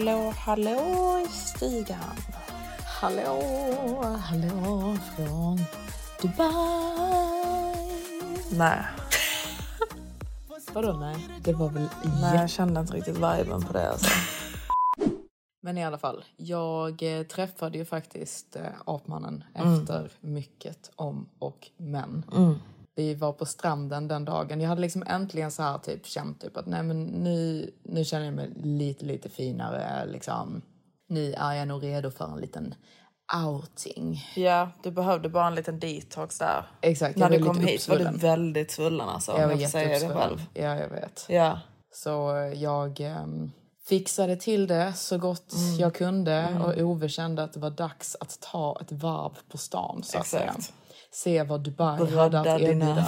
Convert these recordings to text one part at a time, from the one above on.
Hallå, hallå i stigan. Hallå, hallå från Dubai. Nej, Vadå nej? Det var väl nej jag kände inte riktigt viben på det alltså. Men i alla fall, jag eh, träffade ju faktiskt eh, apmannen Mm. efter mycket om och men. Vi var på stranden den dagen. Jag hade liksom äntligen så här typ känt typ att nej men nu, nu känner jag mig lite, lite finare. Liksom. Nu är jag nog redo för en liten outing. Ja, du behövde bara en liten detox där. Exakt, När du kom hit var du uppsvullen. väldigt svullen alltså. Jag var får säga det jätteuppsvullen. själv. Ja, jag vet. Ja. Så eh, jag ehm, fixade till det så gott Mm. jag kunde och Ove kände att det var dags att ta ett varv på stan så att säga. Se vad Dubai hade att erbjuda.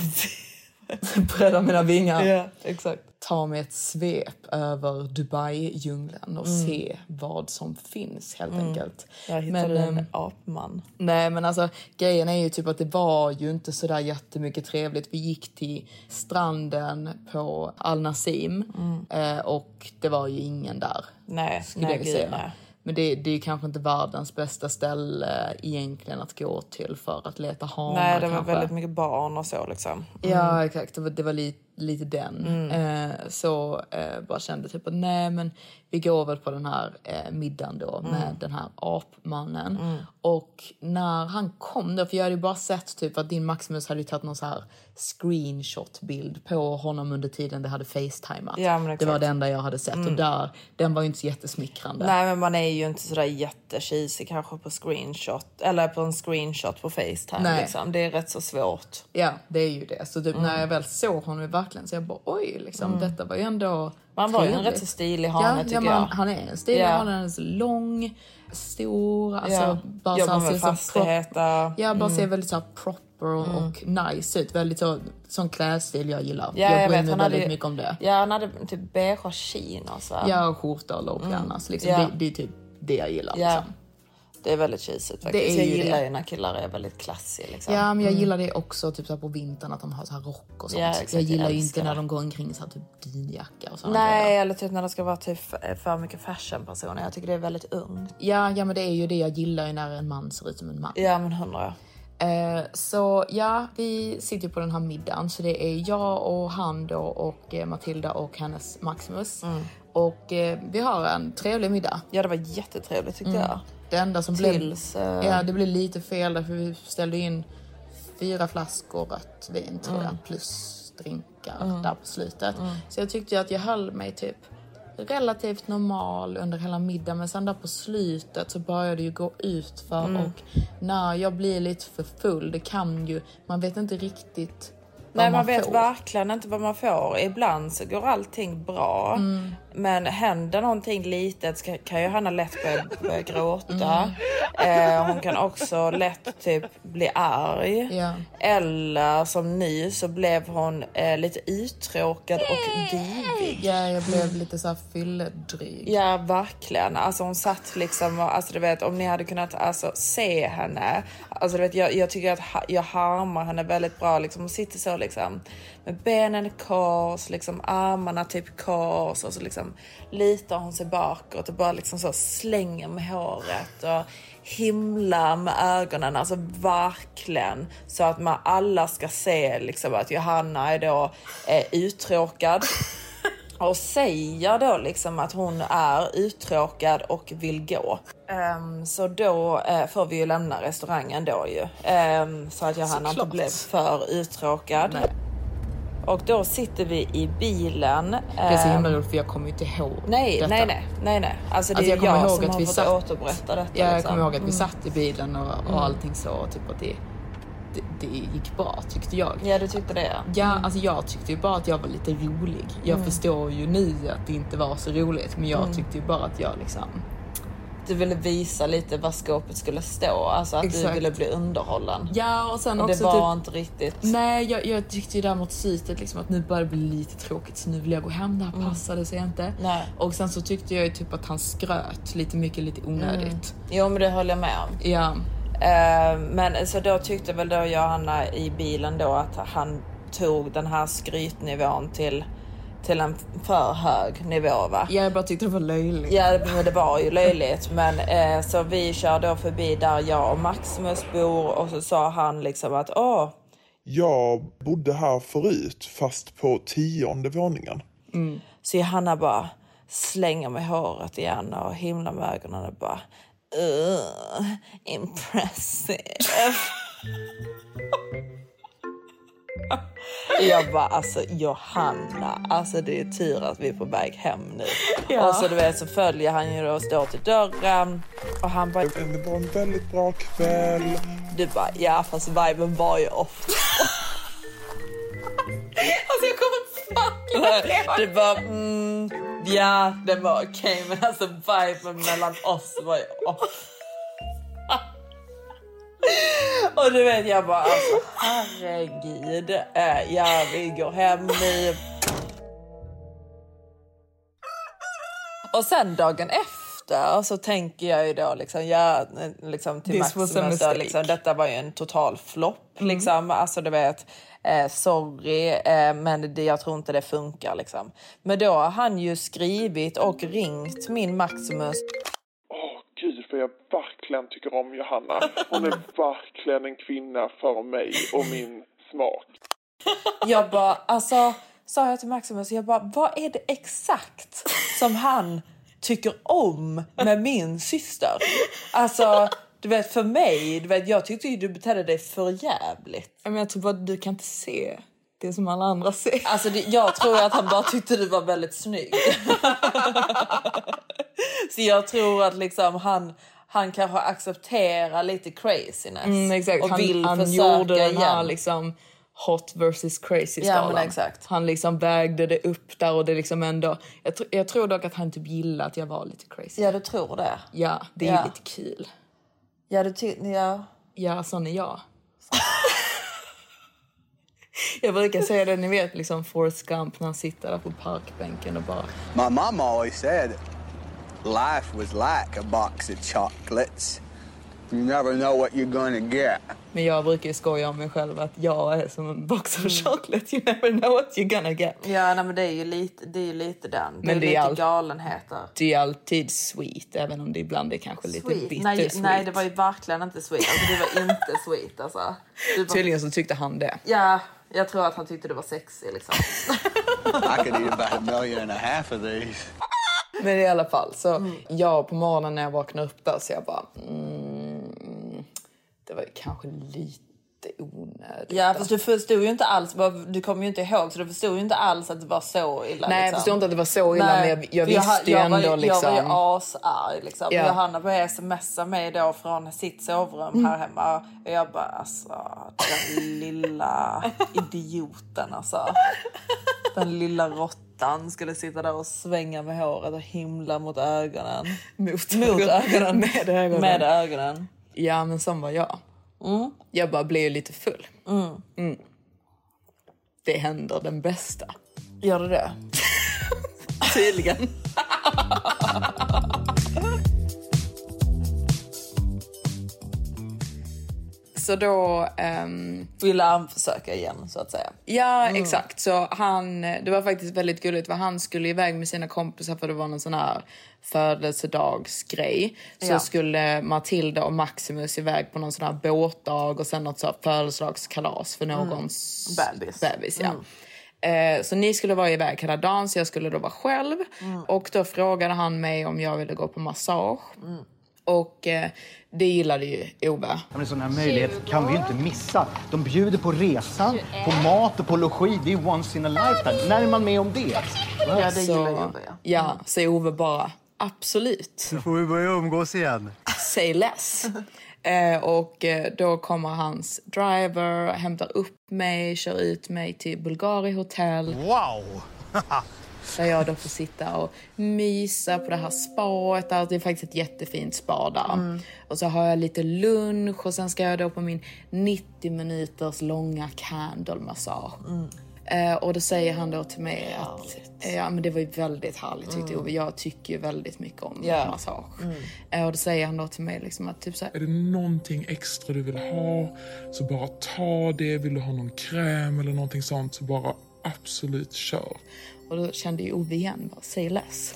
Bredda mina vingar. ja, exakt. Ta mig ett svep över Dubai-djungeln och se vad som finns helt enkelt. Jag hittade Men, en ehm, apman. Nej men alltså grejen är ju typ att det var ju inte sådär jättemycket trevligt. Vi gick till stranden på Al Nasim eh, och det var ju ingen där. Nej, Skulle nej, jag säga. nej. Men det, det är kanske inte världens bästa ställe egentligen att gå till för att leta hanar Nej, det var kanske. väldigt mycket barn och så liksom. Ja exakt, det var, det var lite, lite den. Mm. Eh, så eh, bara kände typ att nej men vi går väl på den här eh, middagen då Mm. med den här apmannen. Och när han kom då, för jag hade ju bara sett typ att din Maximus hade ju tagit någon så här screenshot-bild på honom under tiden det hade facetimat. Ja, det. Mm. var det enda jag hade sett och där, den var ju inte så jättesmickrande. Nej, men man är ju inte sådär jättecheesy kanske på screenshot eller på en screenshot på Facetime. Nej. Liksom. Det är rätt så svårt. Ja, det är ju det. Så typ Mm. när jag väl såg honom verkligen så jag bara oj, liksom, detta var ju ändå Man var ju en rätt så stilig hane ja, tycker ja, jag. man, Han är en stilig Ja. hane, han är så lång, stor, alltså ja. bara så Jobbar han så prop- fastigheter. Ja, bara ser väldigt så här proper och, och nice ut. Väldigt så, sån klädstil jag gillar. Ja, jag jag bryr mig han väldigt hade- mycket om det. Ja, han hade typ beigea chinos va? Ja, och skjorta och lågklänning. Liksom. Ja. Det, det är typ det jag gillar. Ja. Liksom. Det är väldigt cheesigt faktiskt. Det är jag ju gillar det. ju när killar är väldigt klassiga liksom. Ja, men jag gillar det också typ så här på vintern att de har så här rock och sånt. Ja, exakt, jag gillar jag ju inte när de går omkring i så här typ dunjacka och grejer. Nej, eller typ när det ska vara typ för mycket fashionpersoner. Jag tycker det är väldigt ungt. Ja, ja, men det är ju det jag gillar ju när en man ser ut som en man. Ja, men hundra. Eh, så ja, vi sitter ju på den här middagen. Så det är jag och han då och eh, Matilda och hennes Maximus. Och eh, vi har en trevlig middag. Ja, det var jättetrevligt tyckte jag. Det enda som Tills, blev... eh, Ja, det blev lite fel därför vi ställde in fyra flaskor rött vin tror Mm. jag. Plus drinkar där på slutet. Så jag tyckte att jag höll mig typ relativt normal under hela middagen. Men sen där på slutet så började det ju gå ut för Mm. och när jag blir lite för full, det kan ju... Man vet inte riktigt Nej, man vet får. verkligen inte vad man får. Ibland så går allting bra. Mm. Men händer någonting litet kan ju Hanna lätt börja, börja gråta. Mm. Eh, hon kan också lätt typ bli arg. Ja. Eller som nu så blev hon eh, lite uttråkad och divig. Ja, jag blev lite så här fylledryg. Ja, verkligen. Alltså hon satt liksom och, alltså du vet om ni hade kunnat alltså, se henne. Alltså du vet jag, jag tycker att ha, jag harmar henne väldigt bra liksom. Hon sitter så liksom med benen i kors, liksom armarna typ kors och så liksom litar hon sig bakåt och bara liksom så slänger med håret och himlar med ögonen, alltså verkligen. Så att man alla ska se liksom att Johanna är då eh, uttråkad och säger då liksom att hon är uttråkad och vill gå. Um, så då uh, får vi ju lämna restaurangen då ju. Um, så att Johanna inte blev för uttråkad. Nej. Och då sitter vi i bilen. Det är så himla ehm, roligt för jag kommer ju inte ihåg nej, detta. Nej, nej, nej, nej. Alltså det alltså, jag är jag, jag som har fått satt, återberätta detta. Ja, jag liksom. kommer ihåg att vi mm. satt i bilen och, och mm. allting så. Typ att det, det, det, gick bra tyckte jag. Ja, du tyckte det ja. Ja, alltså jag tyckte ju bara att jag var lite rolig. Jag mm. förstår ju nu att det inte var så roligt, men jag mm. tyckte ju bara att jag liksom du ville visa lite var skåpet skulle stå, alltså att Exakt. du ville bli underhållen. Ja och sen och också det var typ, inte riktigt. Nej jag, jag tyckte ju däremot slutet liksom att nu börjar det bli lite tråkigt så nu vill jag gå hem, det här mm. passade sig inte. Nej. Och sen så tyckte jag ju typ att han skröt lite mycket, lite onödigt. Mm. Jo men det håller jag med om. Ja. Uh, men så då tyckte väl då Johanna i bilen då att han tog den här skrytnivån till till en för hög nivå va? Ja, jag bara tyckte det var löjligt. Ja, men det var ju löjligt. Men eh, så vi kör då förbi där jag och Maximus bor och så sa han liksom att åh. Jag bodde här förut fast på tionde våningen. Mm. Så Johanna bara slänger med håret igen och himlar med ögonen och bara uh, impressive. Jag bara alltså Johanna, alltså det är tur att vi är på väg hem nu. Ja. Och så du vet så följer han ju och står till dörren och han bara. Det var en väldigt bra kväll. Du bara ja fast viben var ju off. alltså jag kommer fan Du bara mm, ja det var okej okay, men alltså viben mellan oss var ju off. Och du vet jag bara alltså herregud. Äh, ja vi går hem nu. Och sen dagen efter så tänker jag ju då liksom, ja, liksom till This Maximus då, liksom, detta var ju en total flopp mm. liksom. Alltså du vet, eh, sorry eh, men det, jag tror inte det funkar liksom. Men då har han ju skrivit och ringt min Maximus för jag verkligen tycker om Johanna. Hon är verkligen en kvinna för mig och min smak. Jag bara, alltså, sa jag till Maximus, jag bara, vad är det exakt som han tycker om med min syster? Alltså, du vet för mig, du vet, jag tyckte ju du betedde dig för jävligt. Men jag tror bara du kan inte se det som alla andra ser. Alltså det, jag tror att han bara tyckte du var väldigt snygg. Så jag tror att liksom han, han kanske accepterar lite craziness. Mm, exakt. Och han, vill han försöka gjorde den här liksom hot versus crazy skalan. Ja, exakt. Han liksom vägde det upp där och det liksom ändå... Jag, tr jag tror dock att han typ gillade att jag var lite crazy. Ja, du tror det? Ja, det är ja. lite kul. Ja, du ja. Ja, sån är jag. jag brukar säga det, ni vet liksom Forrest Gump när han sitter där på parkbänken och bara... My mom always said life was like a box of chocolates. You never know what you're gonna get. Men jag brukar ju skoja om mig själv att jag är som en box of mm. chocolate. You never know what you're gonna get. Ja, nej, men det är ju lite, det är lite den. Det men är det lite all... galenheter. Det är alltid sweet, även om det ibland är kanske lite sweet. bitter nej, sweet. Nej, det var ju verkligen inte sweet. Alltså, det var inte sweet alltså. Bara... Tydligen så tyckte han det. Ja, jag tror att han tyckte det var sexy liksom. I could eat about a million and a half of these. Men i alla fall, så mm. jag på morgonen när jag vaknade upp där så jag bara... Mm, det var kanske lite onödigt. Ja, fast du förstod ju inte alls, du kommer ju inte ihåg, så du förstod ju inte alls att det var så illa. Nej, liksom. jag förstod inte att det var så illa, Nej, men jag, jag visste jag, ju ändå var, liksom. Jag var ju asarg liksom. Ja. Johanna började smsa mig då från sitt sovrum mm. här hemma och jag bara alltså, den lilla idioten alltså. Den lilla råttan skulle sitta där och svänga med håret och himla mot ögonen. Mot, mot ögonen. Med ögonen. Med ögonen. Ja, men som var jag. Mm. Jag bara blev lite full. Mm. Mm. Det händer den bästa. Gör det det? Tydligen. Så då... ehm, Ville han försöka igen så att säga. Ja, exakt. Så han, det var faktiskt väldigt gulligt. För han skulle iväg med sina kompisar för det var någon sån här födelsedagsgrej. Så Ja. skulle Matilda och Maximus iväg på någon sån här båtdag och sen något så här födelsedagskalas för någons Bebis. bebis ja. Eh, Så ni skulle vara iväg hela dagen, så jag skulle då vara själv. Och då frågade han mig om jag ville gå på massage. Och eh, det gillade ju Ove. Men en sån här möjlighet kan vi ju inte missa. De bjuder på resan, på mat och på logi. Det är once in a lifetime. När är man med om det? Ja, det så, gillar Ove ja. Ja, så Ove bara absolut. Nu får vi börja umgås igen. Say less. eh, och eh, då kommer hans driver, hämtar upp mig, kör ut mig till Bulgari hotell. Wow! Där jag då får sitta och mysa på det här spaet. Där. Det är faktiskt ett jättefint spa där. Och så har jag lite lunch och sen ska jag då på min 90 minuters långa candle-massage. Eh, och då säger han då till mig att eh, ja, men det var ju väldigt härligt tyckte Ove. Jag tycker ju väldigt mycket om Ja. massage. Eh, och då säger han då till mig liksom att typ så här, Är det någonting extra du vill ha så bara ta det. Vill du ha någon kräm eller någonting sånt så bara absolut kör. Och då kände ju Ove igen bara, say less.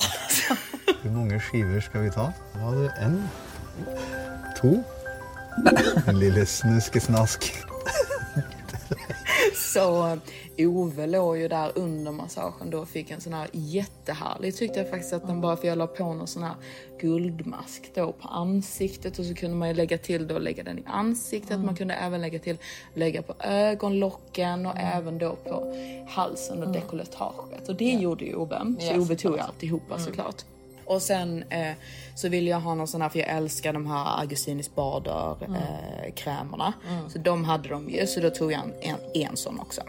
Hur många skivor ska vi ta? Var det en? Två? En lille snuskesnask. Så Ove låg ju där under massagen då och fick en sån här jättehärlig tyckte jag faktiskt att den bara för jag la på någon sån här guldmask då på ansiktet och så kunde man ju lägga till då lägga den i ansiktet. Man kunde även lägga till lägga på ögonlocken och även då på halsen och dekolletaget. Och det gjorde ju Ove. Så Ja, Ove tog ju alltihopa såklart. Och sen eh, så ville jag ha någon sån här, för jag älskar de här Augustinis Bader eh, krämerna. Så de hade de ju, så då tog jag en, en, en sån också.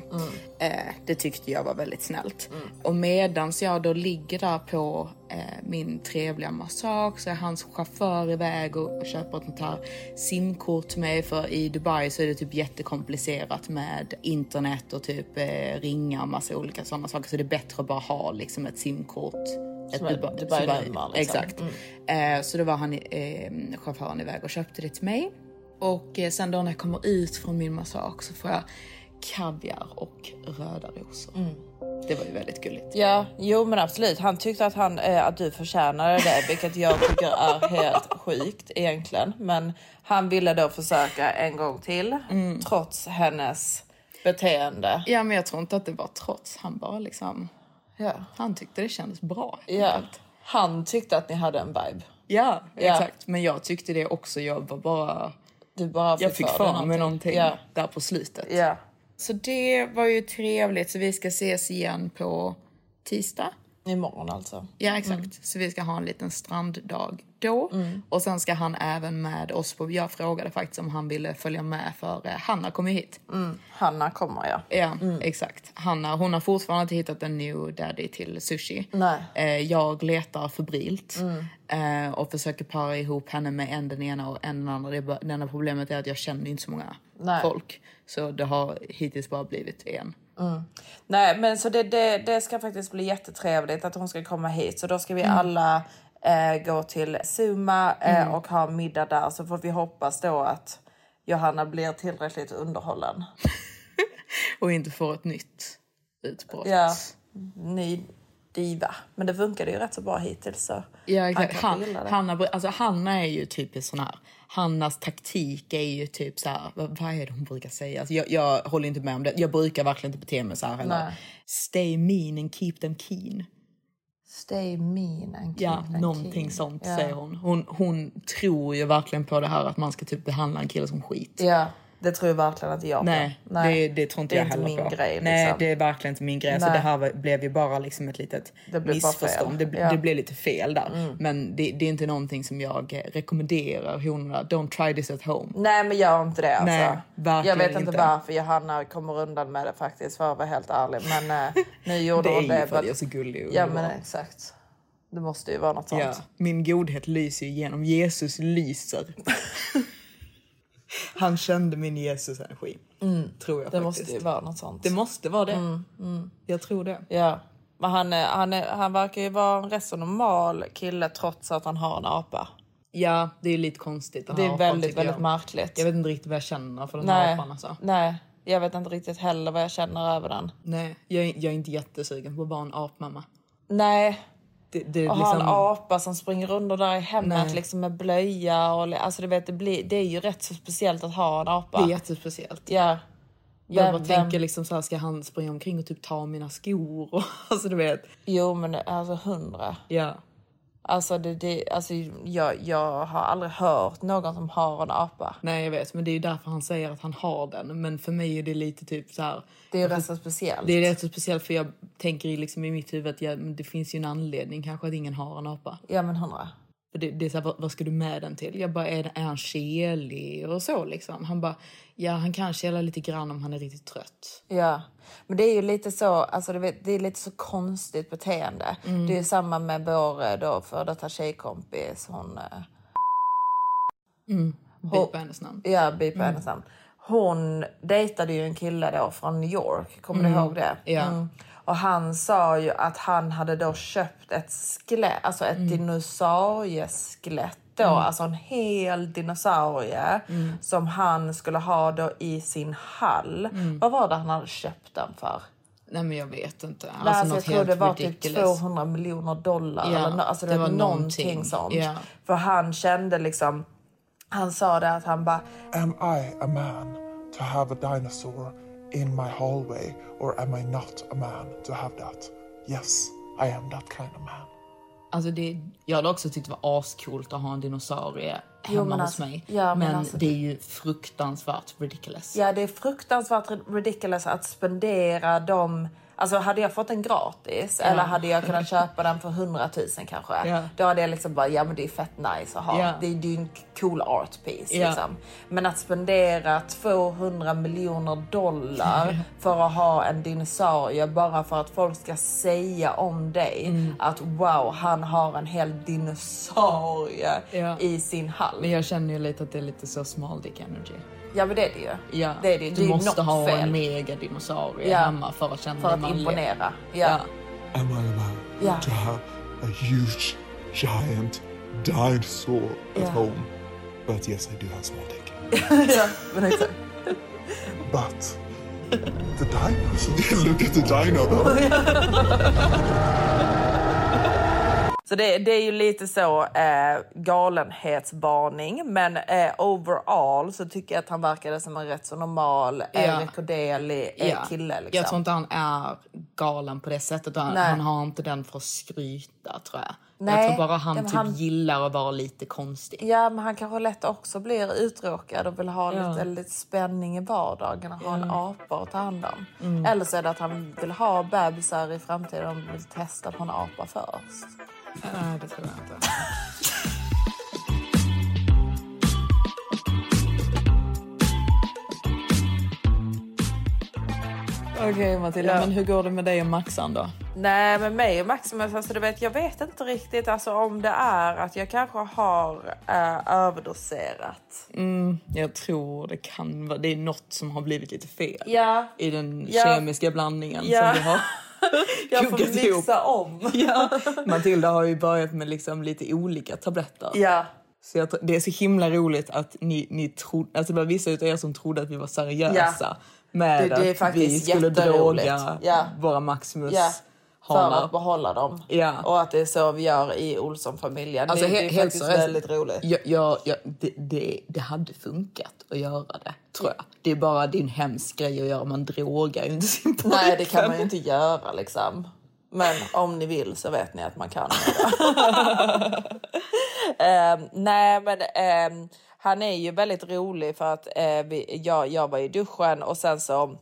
Eh, det tyckte jag var väldigt snällt. Och medans jag då ligger där på eh, min trevliga massage så är hans chaufför iväg och, och köper ett sånt här simkort till mig. För i Dubai så är det typ jättekomplicerat med internet och typ eh, ringa och massa olika sådana saker. Så det är bättre att bara ha liksom ett simkort ett Som ett Dubai- Dubai-nummer, liksom. Exakt. Eh, så då var han, eh, chauffören iväg och köpte det till mig. Och eh, sen då när jag kommer ut från min massage så får jag kaviar och röda rosor. Det var ju väldigt gulligt. Ja, jo men absolut. Han tyckte att, han, eh, att du förtjänade det, vilket jag tycker är helt sjukt egentligen. Men han ville då försöka en gång till, trots hennes beteende. Ja men jag tror inte att det var trots. Han bara liksom, Ja. han tyckte det kändes bra. helt Ja. Han tyckte att ni hade en vibe. Ja, Ja. exakt. Men jag tyckte det också. Jag var bara, Du bara jag fick för mig någonting Ja. där på slutet. ja. Så det var ju trevligt. Så vi ska ses igen på tisdag. Imorgon alltså. Ja, exakt. Så vi ska ha en liten stranddag då. Och sen ska han även med oss på... Jag frågade faktiskt om han ville följa med för eh, Hanna kom ju hit. Hanna kommer ja. Ja, exakt. Hanna, hon har fortfarande inte hittat en new daddy till sushi. Nej. Eh, jag letar febrilt eh, och försöker para ihop henne med en den ena och en den andra. Det, bara- det enda problemet är att jag känner inte så många Nej. folk. Så det har hittills bara blivit en. Nej men så det, det, det ska faktiskt bli jättetrevligt att hon ska komma hit. Så då ska vi alla eh, gå till Zuma eh, och ha middag där. Så får vi hoppas då att Johanna blir tillräckligt underhållen. Och inte får ett nytt utbrott. Ja, ny diva. Men det funkade ju rätt så bra hittills. Så Ja, exakt. Han. Hanna, alltså, Hanna är ju typiskt sån här. Hannas taktik är ju typ så här, vad, vad är det hon brukar säga? Alltså, jag, jag håller inte med om det. Jag brukar verkligen inte bete mig så här heller. Stay mean and keep them keen. Stay mean and keep Ja, them någonting keen. sånt ja. säger hon. hon. Hon tror ju verkligen på det här att man ska typ behandla en kille som skit. Ja, det tror jag verkligen inte jag på. Nej, Det, det tror inte det är jag inte heller min på. grej. Nej, liksom. det är verkligen inte min grej. Så Nej. det här blev ju bara liksom ett litet Det missförstånd. Det, Ja. Mm. det blev lite fel där. Men det, det är inte någonting som jag rekommenderar honorna. Don't try this at home. Nej men gör inte det alltså. Nej, verkligen jag vet inte inte. varför Johanna kommer undan med det faktiskt för att vara helt ärlig. Men eh, nu gjorde Det är hon ju det. för att jag är så gullig och Ja men exakt. Det måste ju vara något sånt. Ja, min godhet lyser igenom. Jesus lyser. Han kände min Jesus-energi. Tror jag Mm. Det faktiskt. måste ju vara något sånt. Det måste vara det. Mm, Jag tror det. Ja. Men han, är, han, är, han verkar ju vara en rätt så normal kille trots att han har en apa. Ja, det är lite konstigt. den Det här är apan, väldigt, tycker jag. väldigt märkligt. Jag vet inte riktigt vad jag känner för den här Nej, apan alltså. nej, jag vet inte riktigt heller vad jag känner över den. Nej, jag, är- jag är inte jättesugen på att vara en apmamma. Nej, Det, det och ha en liksom... apa som springer runt där i hemmet Nej. liksom med blöja och alltså du vet det, blir, det är ju rätt så speciellt att ha en apa. Det är jättespeciellt. Ja. Jag Vem- bara vem- tänker liksom så här, ska han springa omkring och typ ta mina skor? Och, alltså du vet. Jo men alltså hundra. Ja. Alltså, det, det, alltså jag, jag har aldrig hört någon som har en apa. Nej jag vet, men det är därför han säger att han har den. Men för mig är det lite typ så här. Det är ju rätt så speciellt. Det är rätt så speciellt för jag tänker i liksom i mitt huvud att jag, det finns ju en anledning kanske att ingen har en apa. Ja men hundra. För det, det är så här, vad, vad ska du med den till? Jag bara, är, är han kelig och så liksom? Han bara, ja han kan kela lite grann om han är riktigt trött. Ja, men det är ju lite så, alltså du vet, det är lite så konstigt beteende. Mm. Det är samma med vår eh, då för detta tjejkompis, hon... eh, Bipa hennes namn. Ja, bipa Mm. hennes namn. Hon dejtade ju en kille då från New York, kommer du Mm. ihåg det? Ja. Och han sa ju att han hade då köpt ett skelett, alltså ett Mm. dinosaurieskelett då, alltså en hel dinosaurie Mm. som han skulle ha då i sin hall. Mm. Vad var det han hade köpt den för? Nej men jag vet inte. Nej, alltså, jag något tror helt det var ridiculous. typ 200 miljoner dollar. Ja, eller no, alltså det, det var någonting, någonting. sånt. Ja. För han kände liksom, han sa det att han bara, Am I a man to have a dinosaur in my hallway, or am I not a man to have that? Yes, I am that kind of man. Alltså det, jag hade också tyckt det var ascoolt att ha en dinosaurie hemma men hos alltså- mig. ja, men men alltså- det är ju fruktansvärt ridiculous. ja det är fruktansvärt ridiculous att spendera dem Alltså hade jag fått den gratis eller hade jag kunnat köpa den för 100 000 kanske. Ja. Då hade jag liksom bara, ja men det är fett nice att ha. Ja. Det, är- det är ju en cool art piece liksom. Men att spendera 200 miljoner dollar för att ha en dinosaurie bara för att folk ska säga om dig Mm. att wow, han har en hel dinosaurie i sin hall. Men jag känner ju lite att det är lite så small dick energy. Ja men det är det ju. Ja. Det är det. Det Du ju måste ha fel. en mega dinosaurie Ja. hemma för att känna För dig att manlig. imponera. Ja. Ja. Am I a man Yeah. to have a huge, giant dinosaur at Yeah. home? But yes, I do have small dick. ja, men exakt. But the dinosaur. Look at the dino though. Så det, det är ju lite så eh, galenhetsvarning. Men eh, overall så tycker jag att han verkade som en rätt så normal, eh, Ja. rekorderlig eh, Ja. kille. Liksom. Jag tror inte han är galen på det sättet. Han, Nej. han har inte den för att skryta tror jag. Nej, jag tror bara han typ han- gillar att vara lite konstig. Ja, men han kanske lätt också blir uttråkad och vill ha Ja. lite, lite spänning i vardagen och ha en apa att ta hand om. Mm. Eller så är det att han vill ha bebisar i framtiden och vill testa på en apa först. Nej, det tror jag inte. Okej Matilda, Ja. men hur går det med dig och Maxan då? Nej, men mig och Maximus, alltså, du vet, jag vet inte riktigt alltså, om det är att jag kanske har eh, överdoserat. Mm, jag tror det kan vara, det är något som har blivit lite fel Ja, i den Ja. kemiska blandningen Ja. som vi har jag får mixa ihop. om. Ja, Matilda har ju börjat med liksom lite olika tabletter. Ja, Så jag, det är så himla roligt att ni, ni trodde, alltså det var vissa utav er som trodde att vi var seriösa Ja. med Det- det att vi skulle droga Ja. våra Maximus ja. För hanar. att behålla dem. Ja. Och att det är så vi gör i Olsson-familjen. Alltså, det, det är helt faktiskt seriöst. väldigt roligt. Jag, jag, jag, det, det, det hade funkat att göra det, tror jag. Det är bara din hemsk grej att göra. Man drogar ju inte sin pojkvän. Nej, det kan man ju inte göra liksom. Men om ni vill så vet ni att man kan. Ehm, nej, men ehm, han är ju väldigt rolig för att eh, vi, jag, jag var i duschen och sen så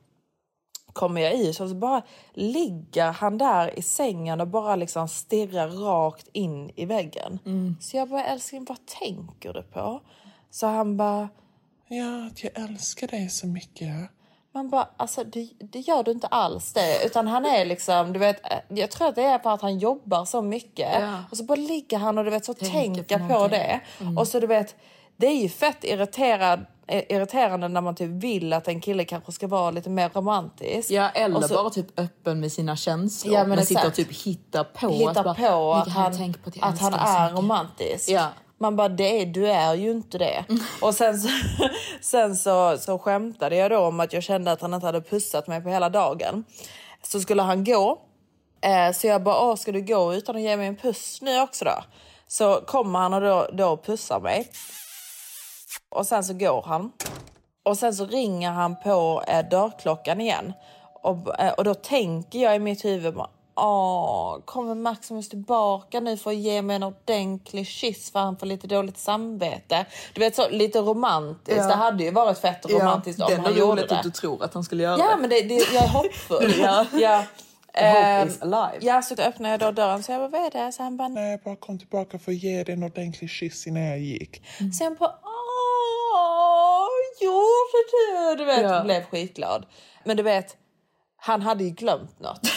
kommer jag och så bara ligger han där i sängen och bara liksom stirrar rakt in i väggen. Så jag bara, älskling vad tänker du på? Så han bara, Ja, att jag älskar dig så mycket. Man bara, alltså det, det gör du inte alls det. Utan han är liksom, du vet, jag tror att det är för att han jobbar så mycket. Ja. Och så bara ligger han och du vet så Tänker tänker på på, det. Och så du vet, det är ju fett irriterad, eh, irriterande när man typ vill att en kille kanske ska vara lite mer romantisk. Ja, eller så- bara typ öppen med sina känslor. Ja, men men sitter och exakt. typ hittar på. Hitta att bara, på att "Mikael, han, på att han är mycket." romantisk. Ja. Man bara, det är, du är ju inte det. Och sen, så, sen så, så skämtade jag då om att jag kände att han inte hade pussat mig på hela dagen. Så skulle han gå. Eh, så jag bara, Åh, ska du gå utan att ge mig en puss nu också då? Så kommer han och då, då pussar mig. Och sen så går han. Och sen så ringer han på eh, dörrklockan igen. Och, eh, och då tänker jag i mitt huvud, bara, Åh, kommer Maximus tillbaka nu för att ge mig en ordentlig kyss för han får lite dåligt samvete. Du vet så lite romantiskt. Ja. Det hade ju varit fett romantiskt ja, om det är han gjorde roligt det. att du tror att han skulle göra Ja det. men det, det, jag är hoppfull. Ja. ja. Hope is alive. Ja så öppnar jag då dörren så jag bara vad är det? Så han bara Nej, jag bara kom tillbaka för att ge dig en ordentlig kyss innan jag gick. Så jag bara gjorde du? Du vet, Ja. blev skitglad. Men du vet, han hade ju glömt något.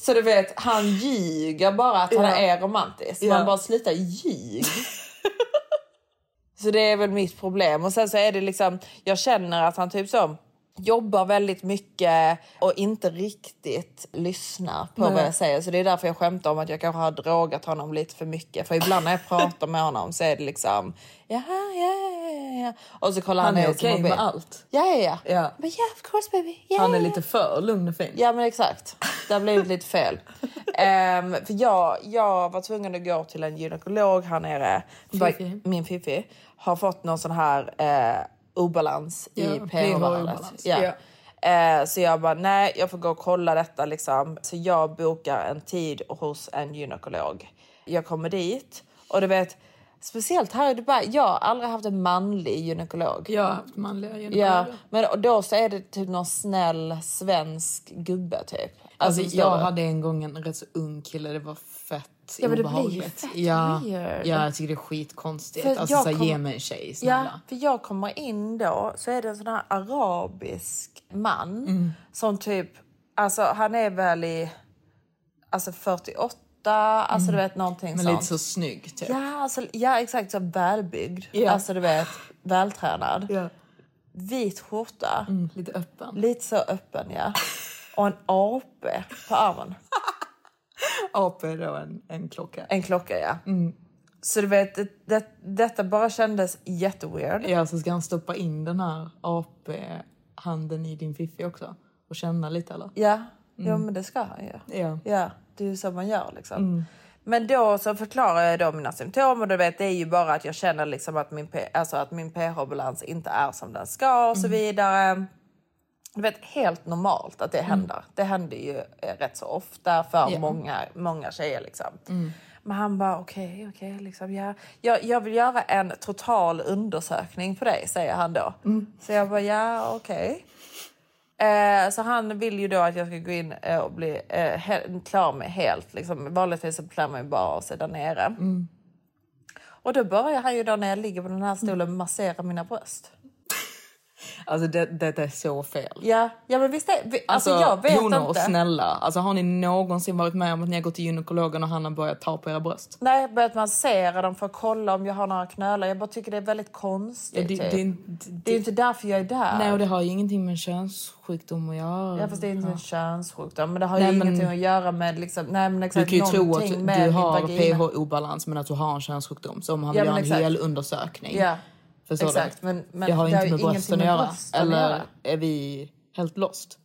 Så du vet, han ljuger bara att han Ja. är romantisk. Man bara sluta ljug. så det är väl mitt problem. Och sen så är det liksom, jag känner att han typ så jobbar väldigt mycket och inte riktigt lyssnar på Nej. vad jag säger. Så det är därför jag skämtar om att jag kanske har drogat honom lite för mycket. För ibland när jag pratar med honom så är det liksom, jaha, ja, ja, ja. Och så kollar han, Han är okej mobil. med allt. Ja, ja, ja. Ja. Men yeah, of course baby. Yeah. Han är lite för lugn och fin. Ja men exakt. Det har blivit lite fel. Ehm, för jag, jag var tvungen att gå till en gynekolog här nere. Fifi. Min Fifi har fått någon sån här eh, obalans Ja, i pH-värdet. Ja. Ja. Eh, så jag bara, nej jag får gå och kolla detta liksom. Så jag bokar en tid hos en gynekolog. Jag kommer dit och du vet, speciellt här i Dubai, jag har aldrig haft en manlig gynekolog. Jag har haft manliga Ja, gynekologer. men och då så är det typ någon snäll svensk gubbe typ. Alltså, förstår jag hade en gång en rätt så ung kille, det var fett Ja, blir ju obehagligt. fett ja, weird. ja, jag tycker det är skitkonstigt. För Alltså jag så kom- ge mig en tjej, Ja, snälla. för jag kommer in då så är det en sån här arabisk man Mm. som typ, alltså han är väl i alltså 48, alltså du vet någonting Mm. Men sånt. lite så snygg typ. Ja, alltså, ja exakt så välbyggd, Ja. alltså du vet vältränad. Ja. Vit skjorta, Mm, lite öppen. lite så öppen ja. Och en ape på armen. AP är då en, en klocka. En klocka ja. Mm. Så du vet, det, det, detta bara kändes jätteweird. Ja, så ska han stoppa in den här AP-handen i din fiffi också? Och känna lite eller? Ja, jo, men det ska han ju. Ja. Ja, det är ju så man gör liksom. Men då så förklarar jag då mina symptom och du vet det är ju bara att jag känner liksom att min, alltså att min pH-balans inte är som den ska och så vidare. Du vet helt normalt att det händer. Det händer ju eh, rätt så ofta för Ja. många, många tjejer liksom. Men han bara okej, okej, liksom ja. Jag, jag vill göra en total undersökning på dig, säger han då. Så jag bara ja, okej. Eh, så han vill ju då att jag ska gå in eh, och bli eh, klar med helt. Liksom. Vanligtvis så klär man ju bara av sig där nere. Och då börjar han ju då när jag ligger på den här stolen massera mina bröst. Alltså det, det, det är så fel. Ja, ja men visst är vi, alltså, Alltså, jag vet honor, inte. snälla. Alltså, har ni någonsin varit med om att ni har gått till gynekologen och han har börjat ta på era bröst? Nej, börjat massera dem för att kolla om jag har några knölar. Jag bara tycker det är väldigt konstigt. Ja, det, typ. det, det, det, är inte därför jag är där. nej, och det har ju ingenting med könssjukdom att göra. Ja, fast det är inte en könssjukdom. Men det har Nej, ju men- ingenting att göra med liksom, nej, men Du exakt, kan ju tro att du har pH-obalans men att du har en könssjukdom. Så om han Ja, vill göra en hel undersökning. Ja, Förstår exakt. du? Men, men det har det inte med ingenting brösten att göra. brösten Eller är vi helt lost?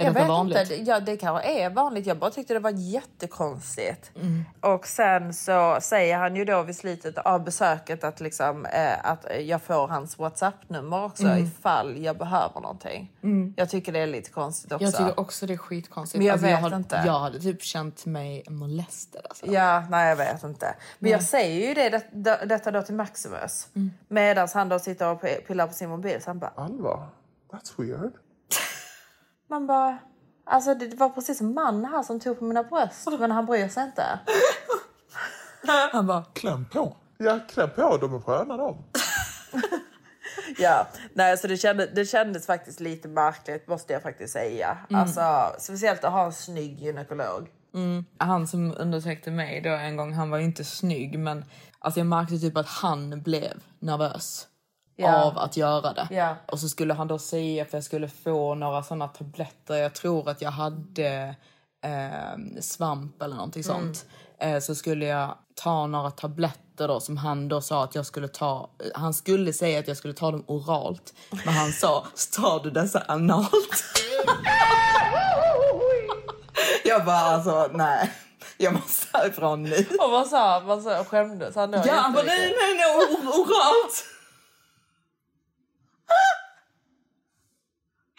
Är Jag detta vet vanligt? inte. Ja, det kanske är vanligt. Jag bara tyckte det var jättekonstigt. Mm. Och sen så säger han ju då vid slutet av besöket att, liksom, eh, att jag får hans WhatsApp-nummer också Mm. ifall jag behöver någonting. Jag tycker det är lite konstigt också. Jag tycker också det är skitkonstigt. Men jag alltså, vet jag, hade, inte. jag hade typ känt mig molested. Alltså. Ja, nej jag vet inte. Men jag säger ju det, det, det, detta då till Maximus. Mm. Medan han då sitter och pillar på sin mobil. Så han bara, Allvar? That's weird. Man bara, alltså det var precis en man här som tog på mina bröst. Men han bryr sig inte. Han bara, Kläm på. Ja, kläm på. De är sköna de. Ja, nej, så det, kände, det kändes faktiskt lite märkligt måste jag faktiskt säga. Alltså, speciellt att ha en snygg gynekolog. han som undersökte mig då en gång, han var ju inte snygg men alltså jag märkte typ att han blev nervös Ja. av att göra det. Ja. Och så skulle han då säga att jag skulle få några sådana tabletter. Jag tror att jag hade eh, svamp eller någonting Mm. sånt. eh, så skulle jag ta några tabletter då som han då sa att jag skulle ta. Han skulle säga att jag skulle ta dem oralt, men han sa tar du dessa analt? jag bara alltså nej, jag måste härifrån nu. Och vad sa han? Skämdes han då? Ja, han bara nej, nej, nej, oralt.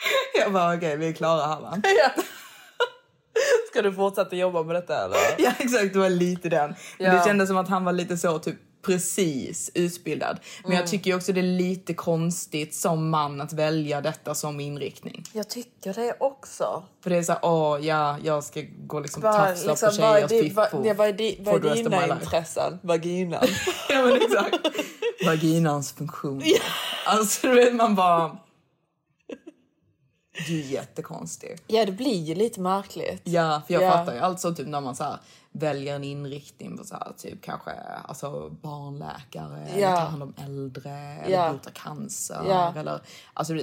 Jag bara okej, vi är klara här va? Ja. Ska du fortsätta jobba med detta eller? Ja exakt, det var lite den. Men Ja. det kändes som att han var lite så typ precis utbildad. Men Mm. jag tycker också det är lite konstigt som man att välja detta som inriktning. Jag tycker det också. För det är så här, åh ja, jag ska gå liksom tafsa liksom, på tjejers di, fiffor. vad, är, di, vad är dina intressen? Vaginan. ja men exakt. Vaginans funktion. Alltså du vet man bara... Du är jättekonstig. ja, det blir ju lite märkligt. Ja, för jag Ja. fattar ju. Alltså typ när man så väljer en inriktning på så här, typ kanske alltså, barnläkare, eller Ja. ta hand om äldre, eller Ja. bota cancer. Ja. Eller, alltså,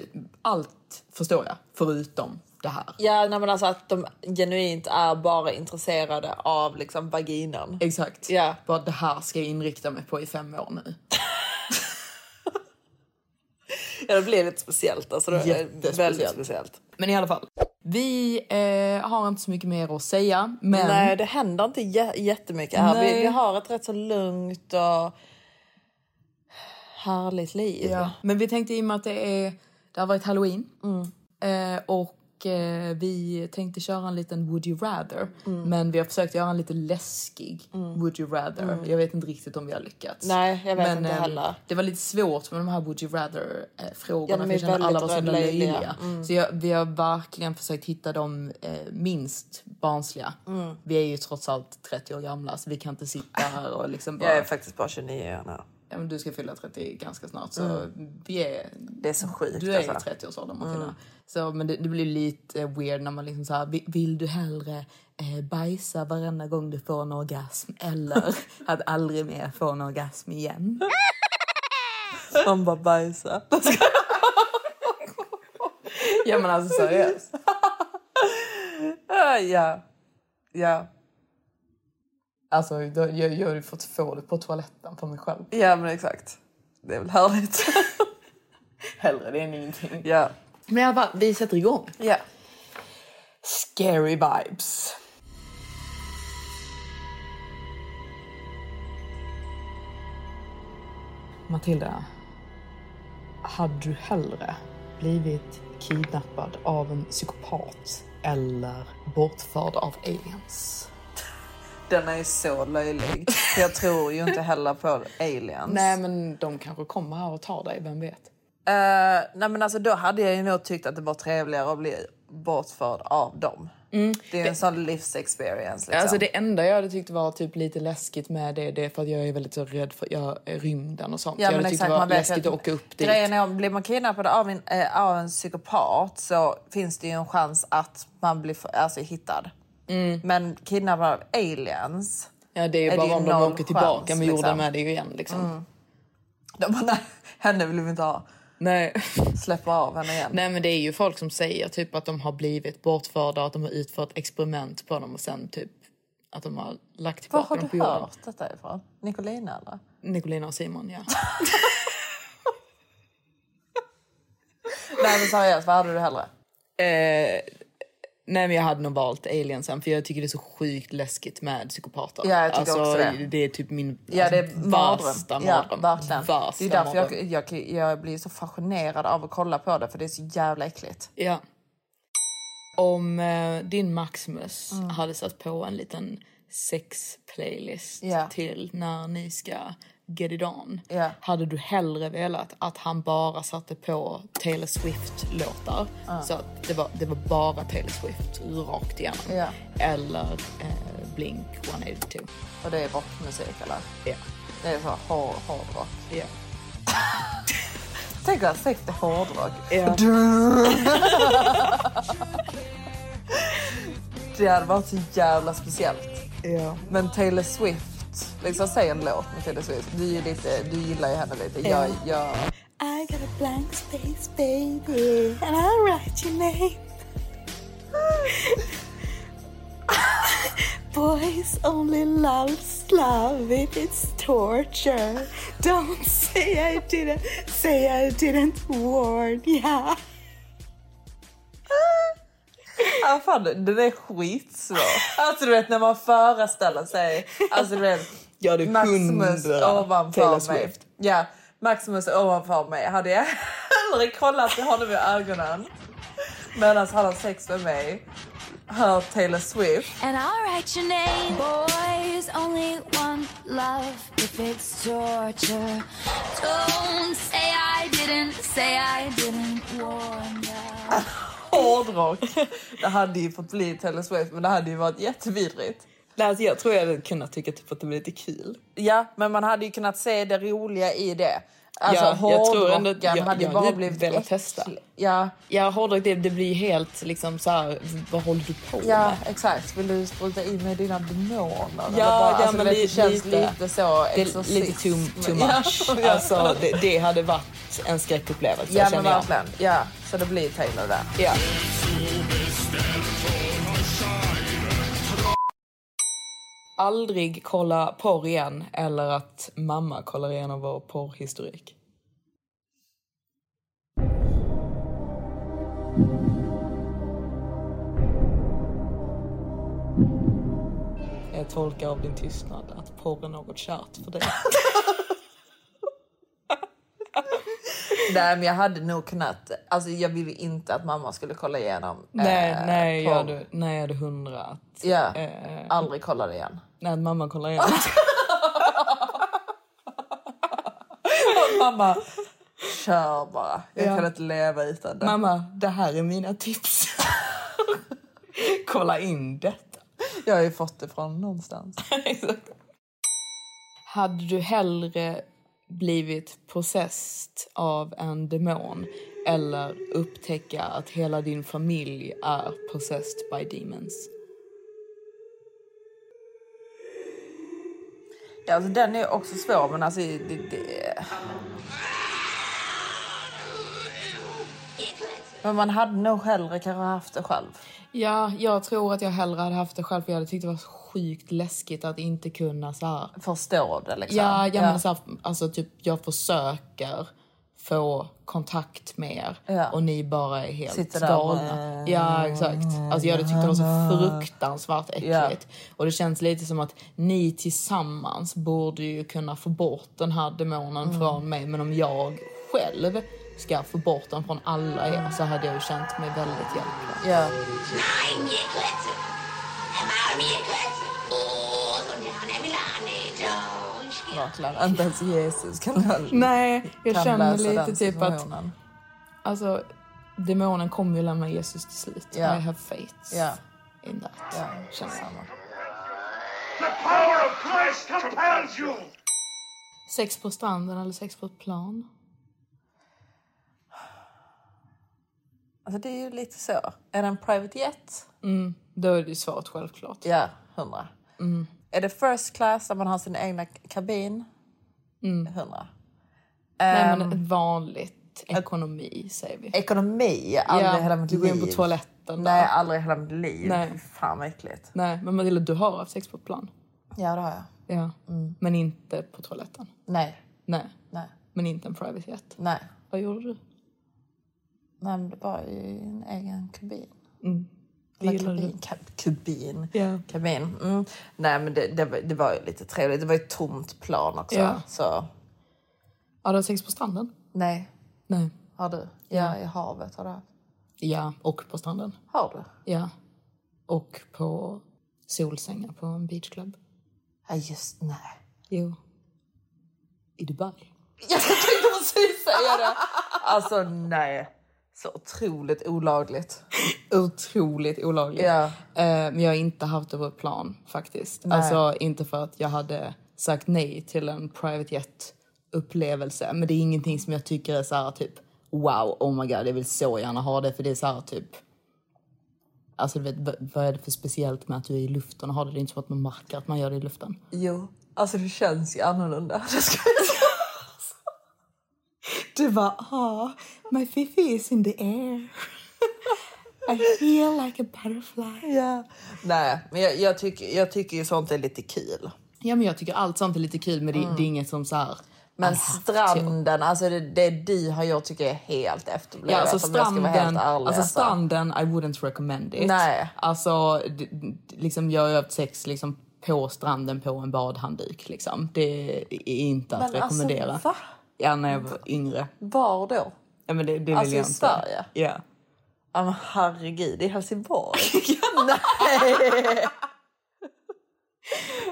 allt förstår jag, förutom det här. Ja, nej, men alltså att de genuint är bara intresserade av liksom vaginan. Exakt. Ja. Bara det här ska jag inrikta mig på i fem år nu. Ja, det blir lite speciellt. Alltså, det är Jättespeciellt. väldigt speciellt. Men i alla fall. Vi eh, har inte så mycket mer att säga. Men Nej, det händer inte jä- jättemycket här. Vi, vi har ett rätt så lugnt och härligt liv. Ja. Men vi tänkte i och med att det, är, det har varit halloween eh, och eh, vi tänkte köra en liten would you rather. Men vi har försökt göra en lite läskig would you rather. Jag vet inte riktigt om vi har lyckats. Nej, jag vet men, inte eh, heller. Det var lite svårt med de här would you rather eh, frågorna. Ja, för jag kände alla var så himla löjliga. löjliga. Så jag, vi har verkligen försökt hitta de eh, minst barnsliga. Vi är ju trots allt 30 år gamla så vi kan inte sitta här och liksom bara... Jag är faktiskt bara 29 år nu. Ja, men du ska fylla 30 ganska snart så vi är... Det är så sjukt. Du är i alltså. 30-årsåldern Martina. Så, men det, det blir lite weird när man liksom så här, vill, du hellre eh, bajsa varenda gång du får en orgasm eller att aldrig mer få en orgasm igen? Man bara bajsar. ja men alltså seriöst. Ja. Ja. Alltså jag, jag har ju fått få det på toaletten på mig själv. ja, men exakt. Det är väl härligt. Hellre det än ingenting. ja. Men alla fall, vi sätter igång. ja. Scary vibes. Matilda, hade du hellre blivit kidnappad av en psykopat eller bortförd av aliens? Den är så löjlig. Jag tror ju inte heller på aliens. Nej, men de kanske kommer här och tar dig, vem vet? Eh, nej men alltså då hade jag ju nog tyckt att det var trevligare att bli bortförd av dem. Det är ju en sån livsexperience. Liksom. Alltså det enda jag hade tyckt var typ lite läskigt med det, det är för att jag är väldigt så rädd för jag, rymden och sånt. Ja, jag hade tyckt exakt, det var läskigt att- åka upp dit. Grejen är om blir man kidnappad av en, eh, av en psykopat så finns det ju en chans att man blir för- alltså, hittad. Men kidnappad av aliens, Ja, det är, är bara det om de åker tillbaka chans, med jorden liksom. med det igen. Liksom. de bara nej, henne vill vi inte ha. Nej. Släpper av henne igen. Nej, men det är ju folk som säger typ att de har blivit bortförda och att de har utfört experiment på dem och sen typ att de har lagt Var tillbaka har dem du på jorden. hört detta ifrån? Nicolina eller? Nicolina och Simon, ja. nej men seriöst, vad hade du hellre? eh, nej, men jag hade nog valt aliensen för jag tycker det är så sjukt läskigt med psykopater. Ja, jag tycker alltså, också det. det är typ min Ja, det är alltså, mardröm. värsta Ja, mardröm. verkligen. Värsta Det är därför jag, jag, jag blir så fascinerad av att kolla på det, för det är så jävla äckligt. Ja. Om eh, din Maximus Mm. hade satt på en liten sex-playlist Ja. till när ni ska get it on. Ja. Hade du hellre velat att han bara satte på Taylor Swift-låtar? Så att det var, det var bara Taylor Swift rakt igenom. Ja. Eller eh, Blink 182. Och det är rockmusik eller? Ja. Det är så hård, hårdrock. Ja. Tänk att sex är hårdrock. Ja. Det hade varit så jävla speciellt. ja. Men Taylor Swift, liksom säg en låt med Taylor Swift. Du, är lite, du gillar ju henne lite. Jag, jag, I got a blank space, baby, and I'll write your name. Boys only loves love if it's torture. Don't say I didn't, say I didn't warn ya. Ja, fan, den är skitsvår. Alltså du vet när man föreställer sig, alltså du vet Ja, det Maximus ovanför mig. Swift. Ja, Maximus ovanför mig hade jag hellre kollat honom i ögonen medan han har sex med mig. Hör Taylor Swift. And I'll write your name. Boys only want love if it's torture. Don't say I didn't, say I didn't warn you. Hårdrock. Det hade ju fått bli Taylor Swift men det hade ju varit jättevidrigt. Nej, alltså, jag tror jag hade kunnat tycka typ att det blev lite kul. Ja, men man hade ju kunnat se det roliga i det. Alltså Ja, jag hårdrocken jag- hade ju jag bara hade blivit velat äcklig. testa. Ja, Ja, hårdrock det, det blir helt liksom så här, vad håller du på ja, med? exakt. Vill du spruta in med dina demoner? Ja, bara, ja, alltså, men li- det känns lite- lite, så Det exorcism. lite too, too Ja, much. ja. Alltså, det, det hade varit en skräckupplevelse Ja, men jag. verkligen. Ja, så det blir Taylor där. Ja. Aldrig kolla porr igen eller att mamma kollar igenom vår porrhistorik. Jag tolkar av din tystnad att porr är något kärt för dig. Nej, men jag hade nog kunnat... Alltså, jag ville inte att mamma skulle kolla igenom nej, eh, nej, porr. jag hade, nej, jag hade hundra att... Ja, eh, aldrig kolla det igen. nej, att mamma kollar igenom. mamma, kör bara. Jag Ja. kan inte leva utan det. Mamma, det här är mina tips. Kolla in detta. Jag har ju fått det från någonstans. Hade du hellre blivit possessed av en demon eller upptäcka att hela din familj är possessed by demons? Ja, alltså, den är också svår, men alltså... Det, det... Men man hade nog hellre kanske haft det själv. Ja, jag tror att jag hellre hade haft det själv för jag hade tyckt det var sjukt läskigt att inte kunna så här. Förstå det liksom. Ja, ja, men så här, alltså typ jag försöker få kontakt med er Ja. och ni bara är helt Sitter galna. med- Ja, exakt. Alltså jag hade tyckt det var så fruktansvärt äckligt. Och det känns lite som att ni tillsammans borde ju kunna få bort den här demonen Mm. från mig. Men om jag själv ska få bort den från alla er så hade jag ju känt mig väldigt hjälplös. Ja. Verkligen. Inte ens Jesus kan Nej, jag kan känner lite typ att. Alltså, demonen kommer ju lämna Jesus till slut. Ja. I have faith Ja. in that. Ja, Känner jag. The power of Christ compels you! Sex på stranden eller sex på ett plan? Alltså det är ju lite så. Är det en private jet? Mm, då är det ju svaret självklart. Ja, hundra. Mm. Är det first class där man har sin egna kabin? Mm. Hundra. Nej, Ehm, men ett vanligt ekonomi säger vi. Ekonomi? Aldrig Ja, hela mitt du går in på liv. toaletten Nej, där. aldrig i hela mitt liv. Nej. Fan vad äckligt. Nej, men Matilda, du har haft sex på ett plan. Ja, det har jag. Ja. Men inte på toaletten. Nej. Nej. Nej. Men inte en private jet. Nej. Vad gjorde du? Nej, men det var i en egen kabin. Mm. Eller kubin. Ja. Kabin. Mm. Nej, men det, det, var- det var ju lite trevligt. Det var ju ett tomt plan också. Ja. Så Har du sex på stranden? nej. Nej. Har du? Ja, i havet har du haft. Ja, och på stranden. Har du? Ja. Och på solsängar på en beachclub. Ja, just nej. Jo. I Dubai. Jag tänkte precis säga det. Alltså nej. Så otroligt olagligt. Otroligt olagligt. Ja. Eh, Men jag har inte haft det på plan faktiskt. Nej. Alltså inte för att jag hade sagt nej till en private jet upplevelse. Men det är ingenting som jag tycker är så här typ wow, oh my god, jag vill så gärna ha det. För det är så här typ Alltså vet, vad är det för speciellt med att du är i luften och har det? Det är inte som att man märker att man gör det i luften. Jo, alltså det känns ju annorlunda. Det ska jag säga. Du bara, ah, my fiffi is in the air. I feel like a butterfly. Ja. Nej, men jag, jag, tycker, jag tycker ju sånt är lite kul. Ja, men jag tycker allt sånt är lite kul, men det, Mm. det är inget som så här... Men stranden, alltså det, det du har gjort tycker jag är helt efterblivet. Ja, alltså om jag ska vara helt stranden, ärlig, alltså stranden, I wouldn't recommend it. Nej. Alltså, liksom jag har haft sex liksom på stranden på en badhandduk. Liksom. Det är inte att Men alltså, rekommendera. va? Ja, när jag var yngre. Var då? Ja, men det, det vill Alltså i jag inte. Sverige? Ja. Ja men herregud, i Helsingborg? Nej!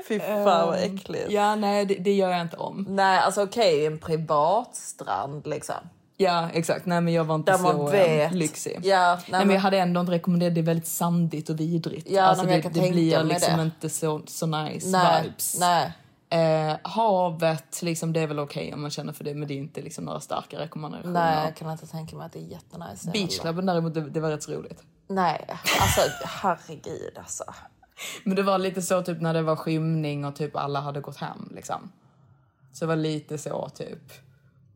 Fy fan vad Ehm, äckligt. Ja, nej, det, det gör jag inte om. Nej, alltså okej, en privatstrand liksom. Ja, exakt. Nej, men jag var inte Där så man vet. eh, lyxig. Ja, nej, men jag hade ändå inte rekommenderat det. är väldigt sandigt och vidrigt. Ja, alltså, nej, det, det blir liksom det. inte så, så nice Nej, vibes. nej. Eh, havet, liksom, det är väl okej om man känner för det, men det är inte liksom några starka rekommendationer. Nej, jag kan inte tänka mig att det är jättenice. Beachklubben däremot, det, det var rätt så roligt. Nej, alltså herregud alltså. Men det var lite så typ när det var skymning och typ alla hade gått hem liksom. Så det var lite så typ.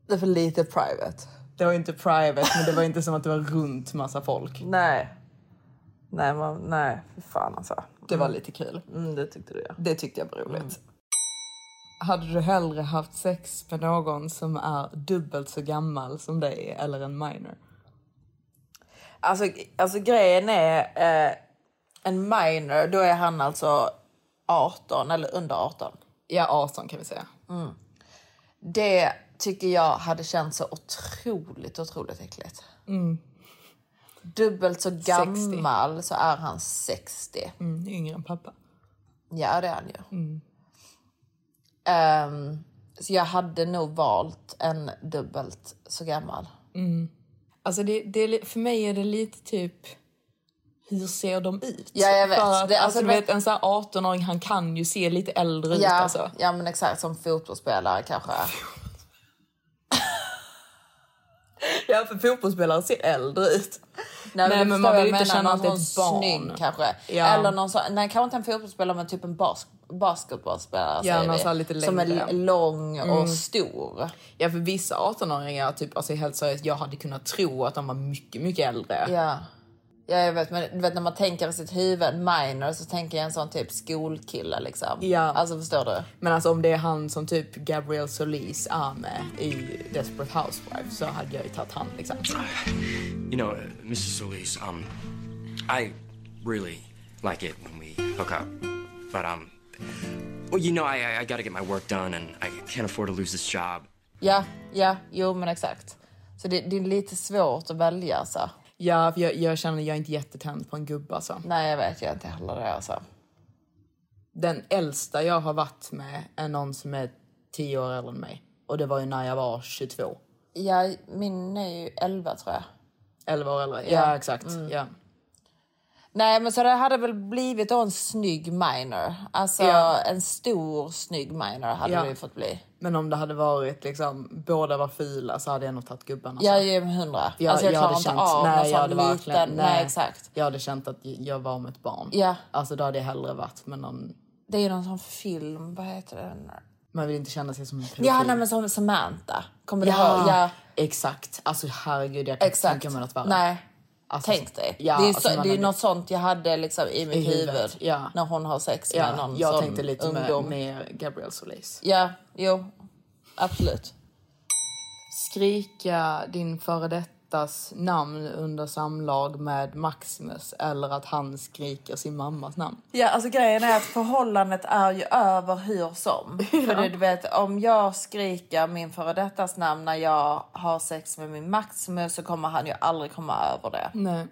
Det var lite private. Det var inte private, men det var inte som att det var runt massa folk. Nej. Nej, man, nej, fy fan alltså. Det var lite kul. Mm, det tyckte du ja. Det tyckte jag var roligt. Hade du hellre haft sex med någon som är dubbelt så gammal som dig eller en minor? Alltså, alltså grejen är, eh, en minor, då är han alltså 18 eller under 18. Ja, 18 kan vi säga. Det tycker jag hade känts så otroligt, otroligt äckligt. Mm. Dubbelt så gammal så är han 60. Mm, yngre än pappa. Ja, det är han ju. Mm. Ehm, så jag hade nog valt en dubbelt så gammal. Mm. Alltså det, det för mig är det lite typ hur ser de ut? Ja, jag vet. För att, Det- alltså, alltså, du vet, en sån här 18-åring han kan ju se lite äldre ut. Ja, Alltså. ja, men exakt som fotbollsspelare kanske. Ja, för fotbollsspelare ser äldre ut. Nej, men, men man vill inte känna att det är ett barn. snygg kanske. Ja. Eller någon sån, nej kanske inte en fotbollsspelare men typ en bas, basketbollspelare Ja, säger vi. lite Som är lång och Mm. stor. Ja, för vissa 18-åringar, typ, alltså helt seriöst, jag hade kunnat tro att de var mycket, mycket äldre. Ja. Ja, jag vet, men du vet när man tänker i sitt huvud minor så tänker jag en sån typ skolkille liksom. Ja. Alltså förstår du? Men alltså om det är han som typ Gabriel Solis är med i Desperate Housewives så hade jag ju tagit han liksom. You know, uh, Mrs. Solis, um, I really like it when we hook up. But, um, well, you know, I, I, gotta get my work done and I can't afford to lose this job. Ja, ja, jo men exakt. Så det, det är lite svårt att välja alltså. Ja, för jag, jag känner jag är inte jättetänd på en gubbe alltså. Nej, jag vet jag inte heller det alltså. Den äldsta jag har varit med är någon som är 10 år äldre än mig. Och det var ju när jag var 22. Ja, min är ju 11 tror jag. 11 år äldre. Ja, Ja. exakt. Mm. Ja. Nej, men så det hade väl blivit en snygg minor. Alltså Ja. en stor snygg minor hade Ja. det ju fått bli. Men om det hade varit liksom, båda var fula så hade jag nog tagit gubben. Alltså. Jag är ju hundra. Jag, alltså jag, jag klarar hade inte känt, av nej, jag hade liten. verkligen, Nej. exakt. Jag hade känt att jag var med ett barn. Ja. Alltså då hade jag hellre varit med någon, Det är ju någon sån film, vad heter den? man vill inte känna sig som en pedofil. Ja, nej, men som Samantha. Kommer du Ja, ihåg? Ja, exakt. Alltså herregud, jag kan inte tänka mig något värre. Nej. Alltså, Tänk dig. Ja, det är alltså, så, man det är något sånt jag hade liksom i mitt I huvud. huvudet, ja. När hon har sex Ja, med någon jag sån tänkte lite med, ungdom. med Gabriel Solis. Ja, jo. Absolut. Skrika din före dettas namn under samlag med Maximus eller att han skriker sin mammas namn. Ja, alltså grejen är att förhållandet är ju över hur som. För det, du vet, om jag skriker min före dettas namn när jag har sex med min Maximus så kommer han ju aldrig komma över det. Nej.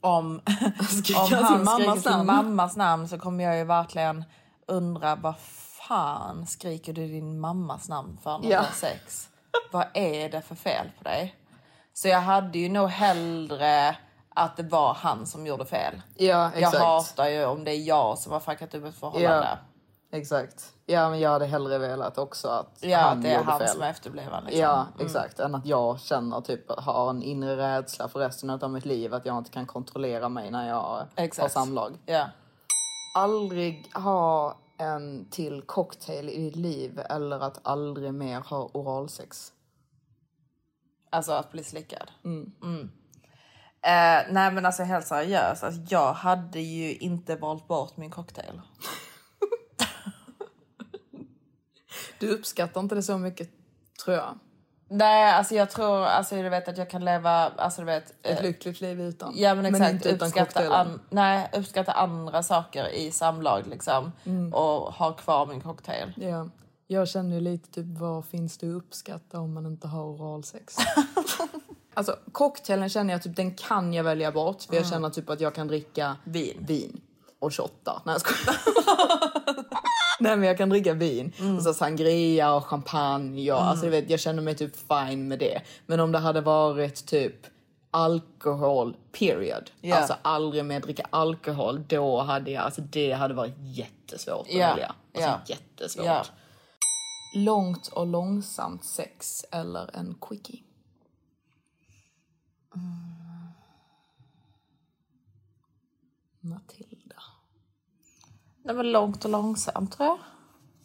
Om, Skriker om sin han mammas skriker sin namn. mammas namn så kommer jag ju verkligen undra vad fan skriker du din mammas namn för när Ja. du har sex? vad är det för fel på dig? Så jag hade ju nog hellre att det var han som gjorde fel. Ja, Jag exakt. hatar ju om det är jag som har fuckat upp ett förhållande. Exakt. Ja, men jag hade hellre velat också att Ja, han det är gjorde han fel. som är efterbliven. Liksom. Ja, Mm. exakt. Än att jag känner typ har en inre rädsla för resten av mitt liv att jag inte kan kontrollera mig när jag har Exakt. samlag. Ja. Aldrig ha en till cocktail i ditt liv eller att aldrig mer ha oralsex. Alltså att bli slickad. Mm. Mm. Eh, nej men alltså helt seriöst, alltså, jag hade ju inte valt bort min cocktail. Du uppskattar inte det så mycket, tror jag. Nej, alltså jag tror alltså du vet att jag kan leva, alltså du vet. Ett eh, lyckligt liv utan. Ja men exakt, inte utan uppskatta, an, nej, uppskatta andra saker i samlag liksom. Mm. Och ha kvar min cocktail. Ja. Jag känner ju lite typ, vad finns det att uppskatta om man inte har oralsex? alltså cocktailen känner jag typ, den kan jag välja bort. För jag Mm. känner typ att jag kan dricka vin, vin och shotta. Nej jag skojar. Nej men jag kan dricka vin. Och så sangria och champagne. Och, alltså, du vet, jag känner mig typ fine med det. Men om det hade varit typ alkohol period. Ja. Alltså aldrig mer dricka alkohol. Då hade jag, alltså det hade varit jättesvårt att Ja. välja. Alltså Ja. jättesvårt. Ja. Långt och långsamt sex eller en quickie? Matilda. Nej men långt och långsamt tror jag.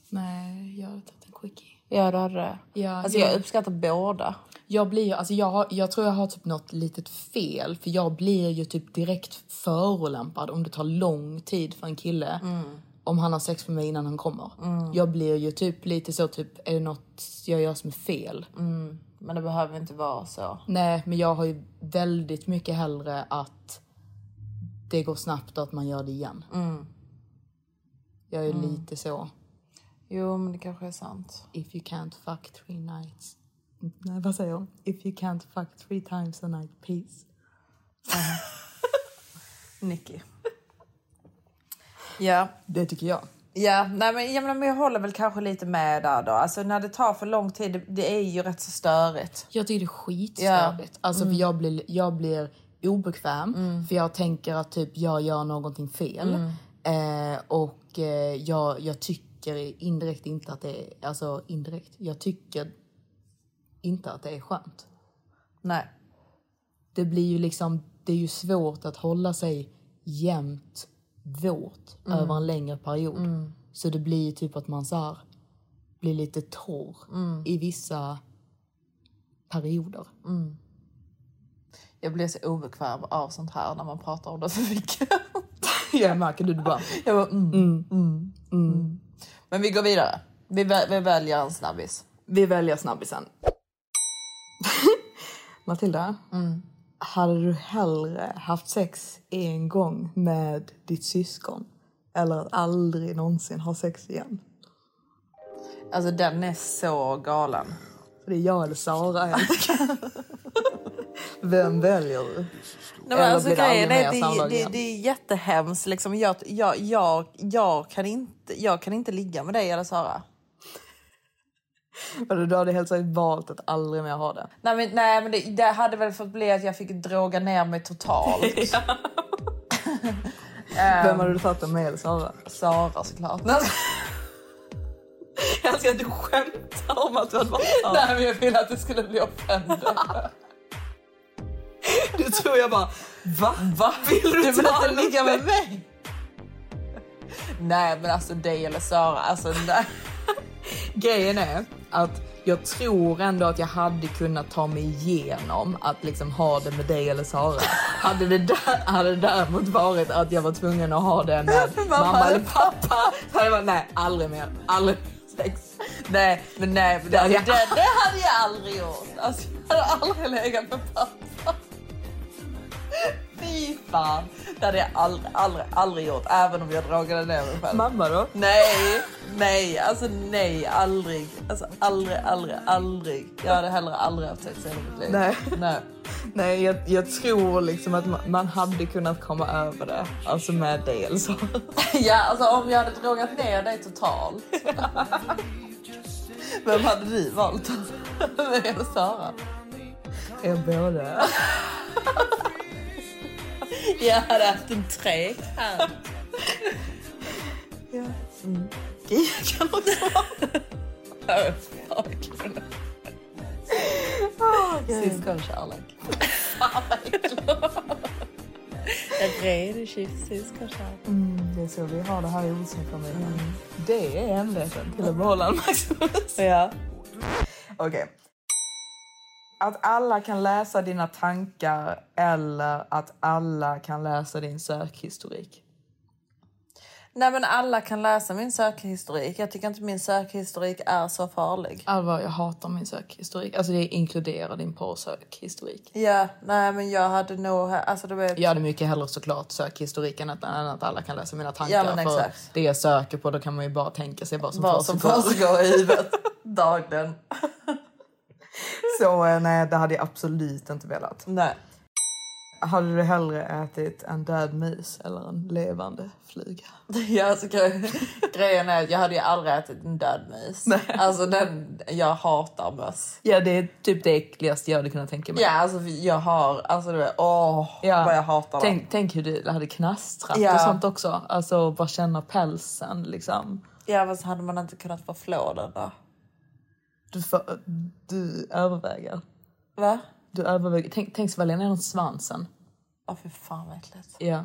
Nej, jag hade tagit en quickie. Ja du hade det. Ja, Alltså jag uppskattar båda. Jag blir alltså jag, jag tror jag har typ något litet fel för jag blir ju typ direkt förolämpad om det tar lång tid för en kille om han har sex med mig innan han kommer. Jag blir ju typ lite så typ, är det något jag gör som är fel? Mm. Men det behöver inte vara så. Nej, men jag har ju väldigt mycket hellre att det går snabbt och att man gör det igen. Mm. Jag är Mm. lite så. Jo men det kanske är sant. If you can't fuck three nights. Nej, vad säger hon? If you can't fuck three times a night, peace. Nicky. Ja. Det tycker jag. Ja, nej men, jag, men jag håller väl kanske lite med där då. Alltså när det tar för lång tid, det, det är ju rätt så störigt. Jag tycker det är skitstörigt. Alltså Mm. för jag blir, jag blir obekväm för jag tänker att typ jag gör någonting fel. Mm. Eh, och eh, jag, jag tycker indirekt inte att det är, alltså indirekt, jag tycker inte att det är skönt. Nej. Det blir ju liksom, det är ju svårt att hålla sig jämnt våt Mm. över en längre period. Så det blir typ att man så här, blir lite torr Mm. i vissa perioder. Jag blir så obekväm av sånt här när man pratar om det för mycket. Jag märker du, du bara... Jag bara mm, mm, mm, Men vi går vidare. Vi, vä- vi väljer en snabbis. Vi väljer snabbisen. Matilda, hade du hellre haft sex en gång med ditt syskon eller att aldrig någonsin ha sex igen? Alltså den är så galen. Det är jag eller Sara. Vem väljer du? Nej, men alltså, grejen är, det, det, det är jättehemskt. Liksom, jag, jag, jag, jag, kan inte, jag kan inte ligga med dig eller Sara. Eller du hade helt säkert valt att aldrig mer ha det. Nej men, nej, men det, det hade väl fått bli att jag fick droga ner mig totalt. Vem hade du tagit det med Sara? Sara såklart. Jag ska inte skämta om att du hade valt Sara. Nej men jag ville att det skulle bli offentlig. Du tror jag bara, va? va? Vill du, Du vill inte ligga med mig? Nej men alltså dig eller Sara, alltså nej. Grejen är att jag tror ändå att jag hade kunnat ta mig igenom att liksom ha det med dig eller Sara. Hade det, där, hade det däremot varit att jag var tvungen att ha det med mamma eller pappa så hade jag varit nej, aldrig mer. Aldrig sex. Nej men nej, men det, hade det, det hade jag aldrig gjort. Alltså, jag hade aldrig legat med pappa. Fy fan. Det hade jag aldrig, aldrig, aldrig gjort. Även om jag dragade ner mig själv. Mamma då? Nej, nej, alltså nej, aldrig. Alltså aldrig, aldrig, aldrig. Jag hade heller aldrig haft sex i hela mitt liv. Nej. nej. Nej, jag, jag tror liksom att man, man hade kunnat komma över det. Alltså med dig eller Sara. Ja, alltså om jag hade drogat ner dig totalt. Vem hade du valt? Mig eller Sara? Er båda. Jag hade haft en trekant. Ja. Mm. Jag kan också Oh, fuck. Syskonkärlek. Fan vad äckligt. En redig kyss syskonkärlek. Mm, det är så vi har det här i Olsen-familjen. Det är hemligheten till att behålla en Maximus. Ja. Okej. Att alla kan läsa dina tankar eller att alla kan läsa din sökhistorik. Nej men alla kan läsa min sökhistorik. Jag tycker inte min sökhistorik är så farlig. Alva, jag hatar min sökhistorik. Alltså det inkluderar din porrsökhistorik. Ja, nej men jag hade nog, alltså du vet. Jag hade mycket hellre såklart sökhistoriken än att, än att alla kan läsa mina tankar. Ja, men för exakt. det jag söker på då kan man ju bara tänka sig vad som Vad som försiggår. försiggår i huvudet dagligen. Så eh, nej, det hade jag absolut inte velat. Nej. Hade du hellre ätit en död mus eller en levande flyga? Ja, alltså, gre- grejen är att jag hade ju aldrig ätit en död mus. Alltså den, jag hatar möss. Ja, det är typ det äckligaste jag hade kunnat tänka mig. Ja, alltså jag har, alltså du vet, åh Ja. vad jag hatar dem. Tänk, tänk hur du hade knastrat Ja. och sånt också. Alltså bara känna pälsen liksom. Ja, så hade man inte kunnat förflå den då. Du, för, du överväger. Va? Du överväger. Tänk, tänk så välja ner den svansen. Åh fy fan vad äckligt. Ja.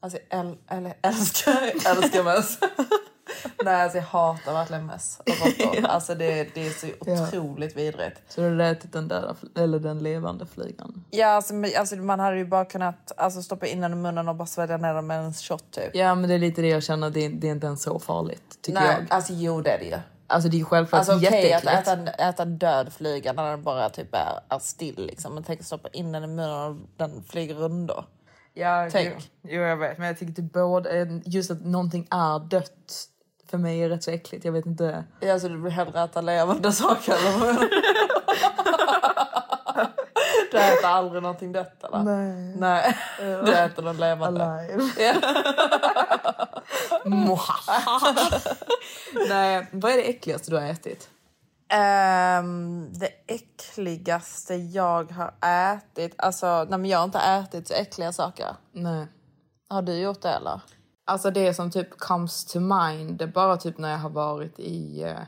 Alltså jag äl, eller, älskar, älskar möss. Nej alltså jag hatar verkligen möss och råttor. Alltså det, det är så Ja. otroligt vidrigt. Så du hade ätit den fl- eller den levande flygan. Ja alltså, alltså man hade ju bara kunnat alltså, stoppa in den i munnen och bara svälja ner den med en shot typ. Ja men det är lite det jag känner. Det är, det är inte ens så farligt tycker Nej, jag. alltså jo det är det ju. Alltså det är ju självklart Alltså att jätteäckligt. äta en, äta en död flyga när den bara typ är, är still liksom. Men tänk att stoppa in den i munnen och den flyger runt då. Ja, Tänk. Jo, jo, jag vet. Men jag tycker typ både, just att någonting är dött för mig är rätt så äckligt. Jag vet inte. Ja, så du vill hellre äta levande saker eller du? Äter aldrig någonting dött eller? Nej. Nej, du äter den levande. Alive. Nej, vad är det äckligaste du har ätit? Ehm, det äckligaste jag har ätit, alltså nej men jag har inte ätit så äckliga saker. Nej. Har du gjort det eller? Alltså det som typ comes to mind, det är bara typ när jag har varit i eh,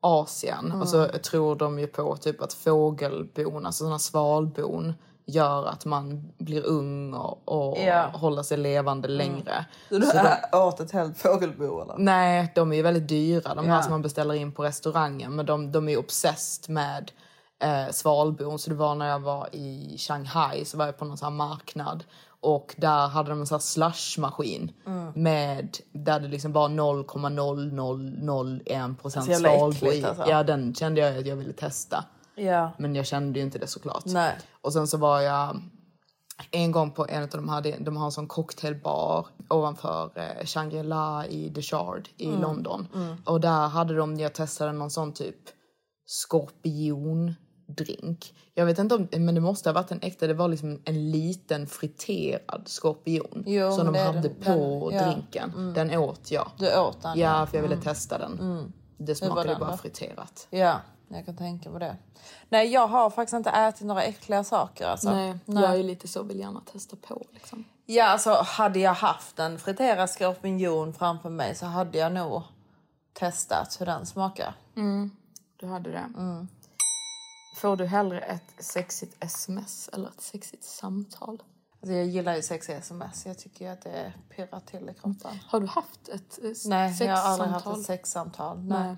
Asien. Mm. Och så tror de ju på typ att fågelbon, alltså sådana svalbon, gör att man blir ung och, och. Mm. håller sig levande längre. Så du Så de- åt ett helt fågelbo eller? Nej, de är ju väldigt dyra. De här Ja. som man beställer in på restaurangen. Men de, de är ju obsessed med eh, svalbon. Så det var när jag var i Shanghai så var jag på någon sån här marknad. Och där hade de en sån slushmaskin Mm. med där det liksom var 0,0001 procent Så jävla svalbo äckligt, i. alltså. Ja, den kände jag att jag ville testa. Ja. Men jag kände ju inte det såklart. Nej. Och sen så var jag en gång på en av de här, de har en sån cocktailbar ovanför eh, Shangri-La i The Shard i Mm. London. Mm. Och där hade de, jag testade någon sån typ skorpiondrink. Jag vet inte om, men det måste ha varit en äkta, det var liksom en liten friterad skorpion. Jo, som de hade den- på den- ja. drinken. Mm. Den åt jag. Du åt den? Ja, för jag ville Mm. testa den. Mm. Det smakade den bara då? friterat. Ja, jag kan tänka på det. Nej, jag har faktiskt inte ätit några äckliga saker alltså. Nej, jag är lite så, vill gärna testa på liksom. Ja, alltså hade jag haft en friterad skorpion framför mig så hade jag nog testat hur den smakar. Mm, du hade det. Får du hellre ett sexigt sms eller ett sexigt samtal? Alltså, jag gillar ju sexiga sms. Jag tycker ju att det pirrar till i kroppen. Har du haft ett eh, Nej, jag har aldrig haft sexsamtal? ett sexsamtal. Nej. Nej.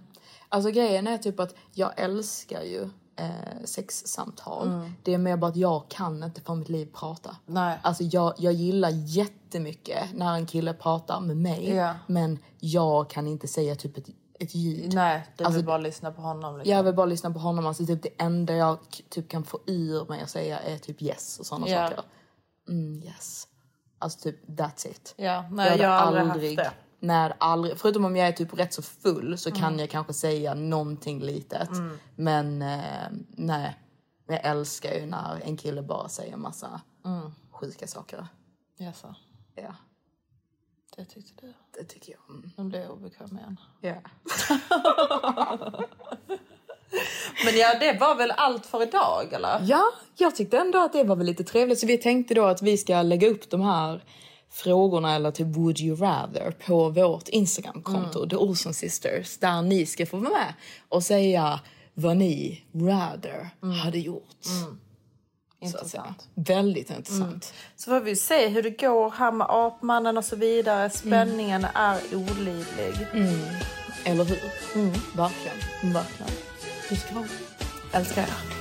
Alltså grejen är typ att jag älskar ju eh, sexsamtal. Mm. Det är mer bara att jag kan inte för mitt liv prata. Nej. Alltså jag, jag gillar jättemycket när en kille pratar med mig. Ja. Men jag kan inte säga typ ett, ett ljud. Nej, du Alltså, vill bara lyssna på honom. Liksom. Jag vill bara lyssna på honom. Alltså typ det enda jag typ kan få ur mig att säga är typ yes och sådana Ja. saker. Mm, yes. Alltså typ that's it. Ja, nej, jag har aldrig haft det. Nej, aldrig. Förutom om jag är typ rätt så full så kan Mm. jag kanske säga någonting litet. Mm. Men eh, nej. Jag älskar ju när en kille bara säger massa Mm. sjuka saker. Jaså, Ja, det tyckte du. det tycker jag. Mm. Nu blir jag obekväm igen. Ja. Men ja, det var väl allt för idag eller? Ja, jag tyckte ändå att det var väl lite trevligt. Så vi tänkte då att vi ska lägga upp de här frågorna eller typ would you rather på vårt Instagramkonto, Mm. The Olsen Sisters, där ni ska få vara med och säga vad ni rather hade gjort. Säga. Intressant. Väldigt intressant. Mm. Så får vi se hur det går här med apmannen och så vidare. Spänningen mm. är olidlig. Mm. Eller hur? Mm. Verkligen. Verkligen. Du ska vara. Älskar er.